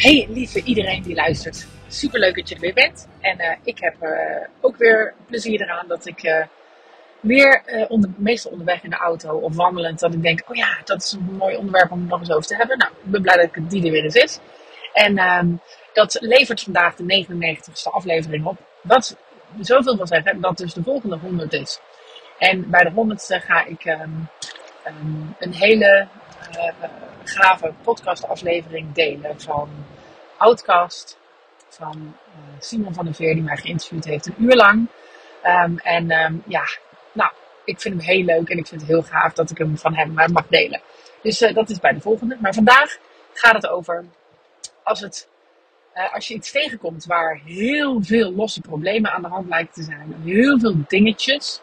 Hey lieve iedereen die luistert. Super leuk dat je er weer bent. En uh, ik heb uh, ook weer plezier eraan dat ik uh, weer onder, meestal onderweg in de auto of wandelend, dat ik denk, oh ja, dat is een mooi onderwerp om het nog eens over te hebben. Nou, ik ben blij dat die er weer eens is. En um, dat levert vandaag de 99ste aflevering op. Wat zoveel wil zeggen dat dus de volgende 100 is. En bij de 100ste ga ik um, um, een hele gave podcastaflevering delen van Outcast. Van uh, Simon van der Veer, die mij geïnterviewd heeft een uur lang. Um, en um, ja, nou, ik vind hem heel leuk en ik vind het heel gaaf dat ik hem van hem mag delen. Dus uh, dat is bij de volgende. Maar vandaag gaat het over als, het, als je iets tegenkomt waar heel veel losse problemen aan de hand lijken te zijn. Heel veel dingetjes.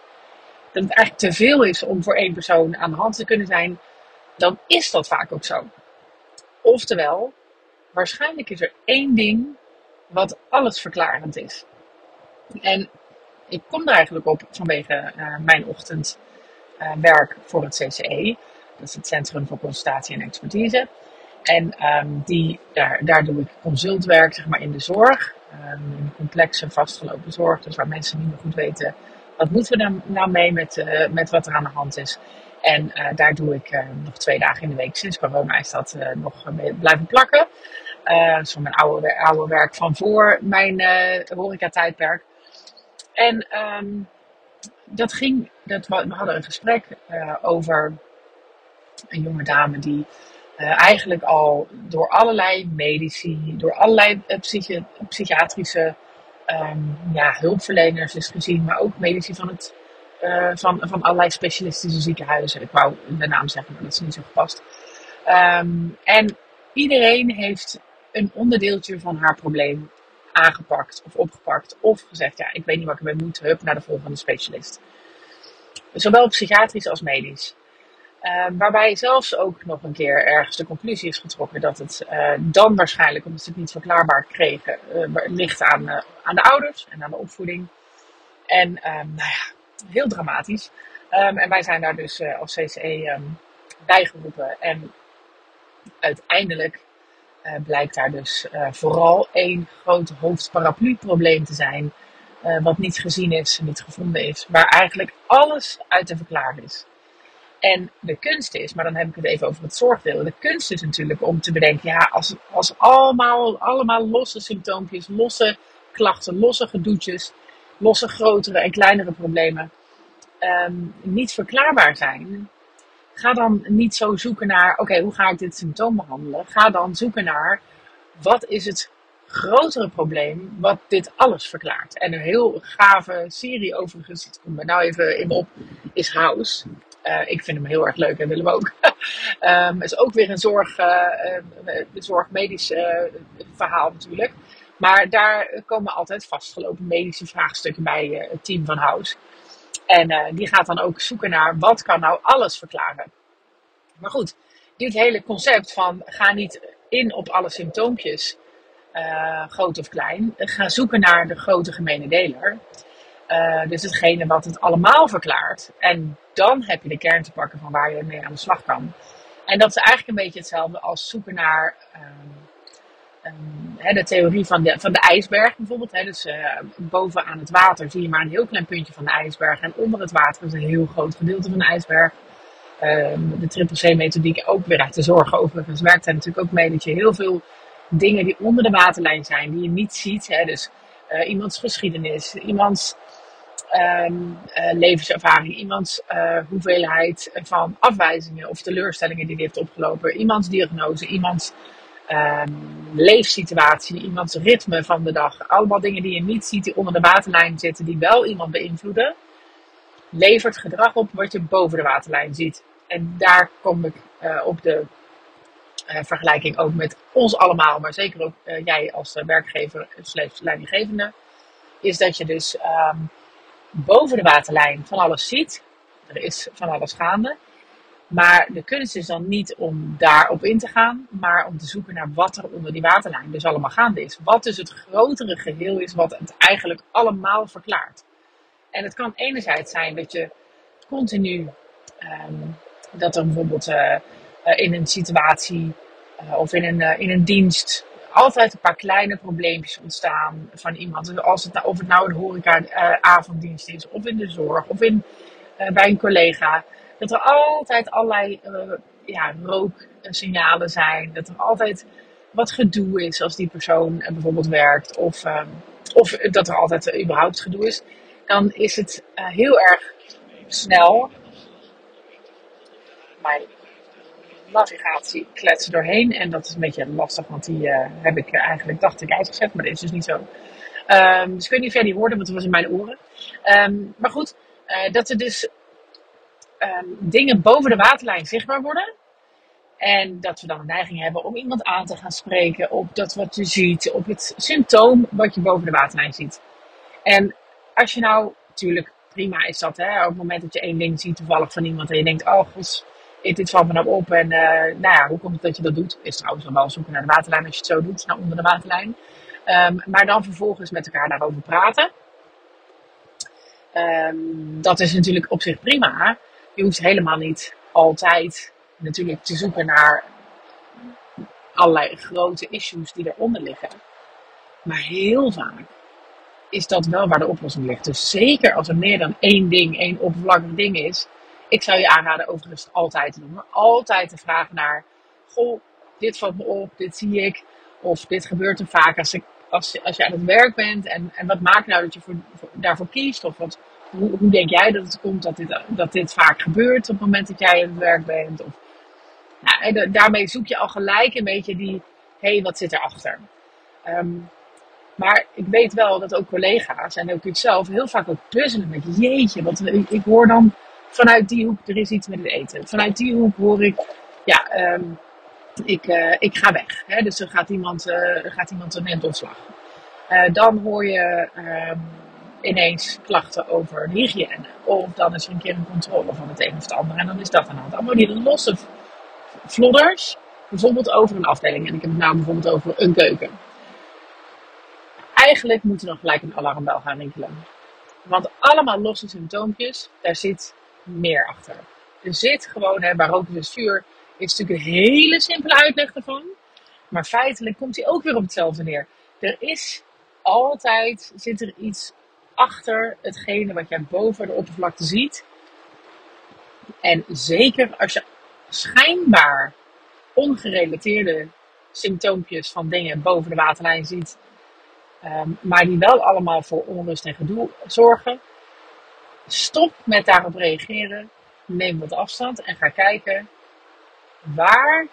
Dat het eigenlijk te veel is om voor één persoon aan de hand te kunnen zijn. Dan is dat vaak ook zo. Oftewel, waarschijnlijk is er één ding wat alles verklarend is. En ik kom er eigenlijk op vanwege uh, mijn ochtendwerk uh, voor het CCE. Dat is het Centrum voor Consultatie en Expertise. En um, die, daar, daar doe ik consultwerk zeg maar, in de zorg. Um, in complexe, vastgelopen zorg. Dus waar mensen niet meer goed weten wat moeten we dan nou mee met, uh, met wat er aan de hand is. En uh, daar doe ik uh, nog twee dagen in de week. Sinds corona is dat uh, nog blijven plakken. van mijn oude, oude werk van voor mijn horeca-tijdperk. En um, dat ging, dat, we hadden een gesprek over een jonge dame die eigenlijk al door allerlei medici, door allerlei psychi psychiatrische um, ja, hulpverleners is gezien, maar ook medici van het uh, van, van allerlei specialistische ziekenhuizen. Ik wou de naam zeggen, maar dat is niet zo gepast. Um, en iedereen heeft een onderdeeltje van haar probleem aangepakt of opgepakt. Of gezegd, ja, ik weet niet wat ik ermee moet, hup, naar de volgende specialist. Zowel psychiatrisch als medisch. Um, waarbij zelfs ook nog een keer ergens de conclusie is getrokken dat het uh, dan waarschijnlijk, omdat ze het niet verklaarbaar kregen, uh, ligt aan, aan de ouders en aan de opvoeding. En um, nou ja, heel dramatisch. Um, en wij zijn daar dus uh, als CCE um, bijgeroepen. En uiteindelijk uh, blijkt daar dus uh, vooral één groot hoofdparaplu-probleem te zijn. wat niet gezien is, niet gevonden is. Waar eigenlijk alles uit te verklaren is. En de kunst is, maar dan heb ik het even over het zorgdeel. De kunst is natuurlijk om te bedenken, ja, als, als allemaal, allemaal losse symptoompjes, losse klachten, losse gedoetjes, losse grotere en kleinere problemen um, niet verklaarbaar zijn, ga dan niet zo zoeken naar, oké, hoe ga ik dit symptoom behandelen? Ga dan zoeken naar, wat is het grotere probleem wat dit alles verklaart? En een heel gave serie overigens, het komt me nou even in op, is House. Uh, ik vind hem heel erg leuk en Willem ook. um, is ook weer een zorg, uh, uh, zorgmedisch verhaal natuurlijk. Maar daar komen altijd vastgelopen medische vraagstukken bij het team van House. En uh, die gaat dan ook zoeken naar wat kan nou alles verklaren. Maar goed, dit hele concept van ga niet in op alle symptoompjes, uh, groot of klein. Ga zoeken naar de grote gemene deler. Dus hetgene wat het allemaal verklaart. En dan heb je de kern te pakken van waar je mee aan de slag kan. En dat is eigenlijk een beetje hetzelfde als zoeken naar um, de theorie van de, van de ijsberg bijvoorbeeld. Hè, dus uh, bovenaan het water zie je maar een heel klein puntje van de ijsberg. En onder het water is een heel groot gedeelte van de ijsberg. Um, de triple C-methodiek ook weer uit de zorg overigens werkt er natuurlijk ook mee dat je heel veel dingen die onder de waterlijn zijn, die je niet ziet. Hè, dus uh, iemands geschiedenis, iemands um, uh, levenservaring, iemands hoeveelheid van afwijzingen of teleurstellingen die hij heeft opgelopen, iemands diagnose, iemands um, leefsituatie, iemands ritme van de dag. Allemaal dingen die je niet ziet, die onder de waterlijn zitten, die wel iemand beïnvloeden. Levert gedrag op wat je boven de waterlijn ziet. En daar kom ik uh, op de uh, vergelijking ook met ons allemaal, maar zeker ook uh, jij als werkgever slash leidinggevende. Is dat je dus um, boven de waterlijn van alles ziet. Er is van alles gaande. Maar de kunst is dan niet om daarop in te gaan, maar om te zoeken naar wat er onder die waterlijn dus allemaal gaande is. Wat dus het grotere geheel is, wat het eigenlijk allemaal verklaart. En het kan enerzijds zijn dat je continu, um, dat er bijvoorbeeld uh, in een situatie uh, of in een, in een dienst altijd een paar kleine probleempjes ontstaan van iemand. Als het, nou- of het nou een horeca-avonddienst is, of in de zorg, of in, bij een collega. Dat er altijd allerlei ja, rooksignalen zijn. Dat er altijd wat gedoe is als die persoon bijvoorbeeld werkt. Of, of dat er altijd überhaupt gedoe is. Dan is het heel erg snel mijn navigatie kletsen doorheen. En dat is een beetje lastig, want die heb ik eigenlijk, dacht ik, uitgezet. Maar dat is dus niet zo. Um, dus ik weet niet of jij die hoorde, want het was in mijn oren. Um, maar goed, dat er dus um, dingen boven de waterlijn zichtbaar worden. En dat we dan een neiging hebben om iemand aan te gaan spreken op dat wat je ziet, op het symptoom wat je boven de waterlijn ziet. En als je nou, natuurlijk, prima is dat, hè, op het moment dat je één ding ziet toevallig van iemand en je denkt, oh god, dit valt me nou op. En uh, nou ja, hoe komt het dat je dat doet? Is trouwens wel zoeken naar de waterlijn als je het zo doet, naar onder de waterlijn. Um, maar dan vervolgens met elkaar daarover praten. Um, dat is natuurlijk op zich prima. Je hoeft helemaal niet altijd natuurlijk te zoeken naar allerlei grote issues die eronder liggen. Maar heel vaak is dat wel waar de oplossing ligt. Dus zeker als er meer dan één ding, één oppervlakkig ding is, ik zou je aanraden overigens altijd te doen. Maar altijd te vragen naar, goh, dit valt me op, dit zie ik. Of dit gebeurt er vaak als, ik, als, als je aan het werk bent. En, en wat maakt nou dat je voor, daarvoor kiest? Of wat, hoe, denk jij dat het komt dat dit, dat dit vaak gebeurt op het moment dat jij aan het werk bent? Of, nou, daarmee zoek je al gelijk een beetje die, hé, hey, wat zit erachter? Um, maar ik weet wel dat ook collega's en ook ik zelf heel vaak ook puzzelen met jeetje. Want ik, ik hoor dan vanuit die hoek, er is iets met het eten. Vanuit die hoek hoor ik, ja, um, ik, uh, ik ga weg. Hè? Dus er gaat iemand, uh, gaat iemand een ontslag. Uh, dan hoor je um, ineens klachten over hygiëne. Of dan is er een keer een controle van het een of het ander. En dan is dat aan de hand. Allemaal die losse vlodders. Bijvoorbeeld over een afdeling. En ik heb het nou bijvoorbeeld over een keuken. Eigenlijk moet er dan gelijk een alarmbel gaan rinkelen. Want allemaal losse symptoompjes, daar zit meer achter. Er zit gewoon, hè, waar roken is vuur, is natuurlijk een hele simpele uitleg ervan. Maar feitelijk komt hij ook weer op hetzelfde neer. Er is altijd, zit er iets achter hetgene wat jij boven de oppervlakte ziet. En zeker als je schijnbaar ongerelateerde symptoompjes van dingen boven de waterlijn ziet, um, maar die wel allemaal voor onrust en gedoe zorgen, Stop met daarop reageren. Neem wat afstand en ga kijken waar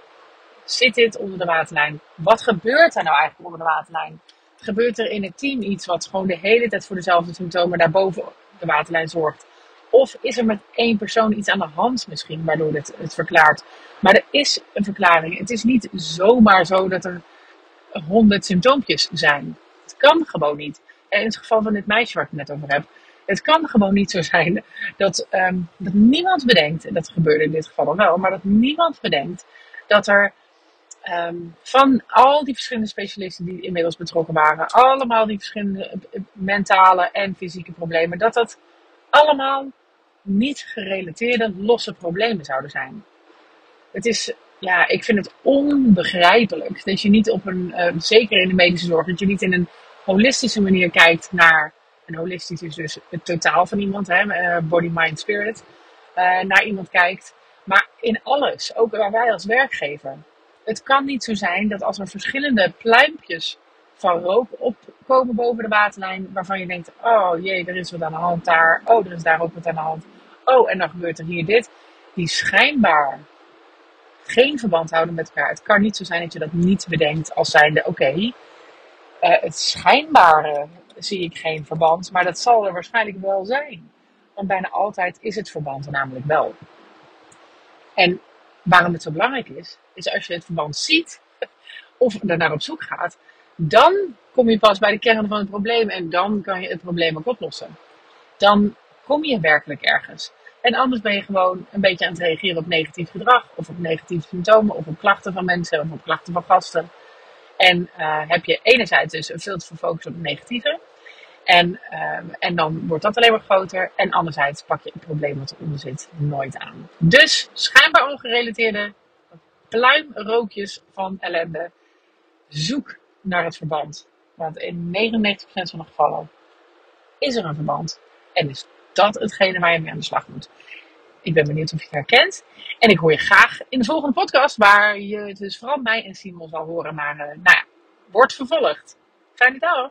zit dit onder de waterlijn? Wat gebeurt er nou eigenlijk onder de waterlijn? Gebeurt er in het team iets wat gewoon de hele tijd voor dezelfde symptomen daarboven de waterlijn zorgt? Of is er met één persoon iets aan de hand misschien, waardoor dit het verklaart? Maar er is een verklaring. Het is niet zomaar zo dat er honderd symptoompjes zijn. Het kan gewoon niet. En in het geval van dit meisje waar ik het net over heb, het kan gewoon niet zo zijn dat, um, dat niemand bedenkt, en dat gebeurde in dit geval al wel, maar dat niemand bedenkt dat er um, van al die verschillende specialisten die inmiddels betrokken waren, allemaal die verschillende eh, mentale en fysieke problemen, dat dat allemaal niet gerelateerde losse problemen zouden zijn. Het is, ja, ik vind het onbegrijpelijk dat je niet op een, uh, zeker in de medische zorg, dat je niet in een holistische manier kijkt naar en holistisch is dus het totaal van iemand, hè, eh, body, mind, spirit. Naar iemand kijkt. Maar in alles, ook waar wij als werkgever. Het kan niet zo zijn dat als er verschillende pluimpjes van rook opkomen boven de waterlijn, waarvan je denkt: oh jee, er is wat aan de hand daar. Oh, er is daar ook wat aan de hand. Oh, en dan gebeurt er hier dit. Die schijnbaar geen verband houden met elkaar. Het kan niet zo zijn dat je dat niet bedenkt als zijnde: oké, uh, het schijnbare zie ik geen verband, maar dat zal er waarschijnlijk wel zijn. Want bijna altijd is het verband er namelijk wel. En waarom het zo belangrijk is, is als je het verband ziet of er naar op zoek gaat, dan kom je pas bij de kern van het probleem en dan kan je het probleem ook oplossen. Dan kom je werkelijk ergens. En anders ben je gewoon een beetje aan het reageren op negatief gedrag, of op negatieve symptomen, of op klachten van mensen, of op klachten van gasten. En uh, heb je enerzijds dus een veel te veel focus op het negatieve. En, uh, en dan wordt dat alleen maar groter. En anderzijds pak je het probleem wat eronder zit nooit aan. Dus schijnbaar ongerelateerde pluimrookjes van ellende. Zoek naar het verband. Want in 99% van de gevallen is er een verband. En is dat hetgene waar je mee aan de slag moet. Ik ben benieuwd of je het herkent. En ik hoor je graag in de volgende podcast, waar je dus vooral mij en Simon zal horen. Maar uh, nou ja, wordt vervolgd. Fijne dag!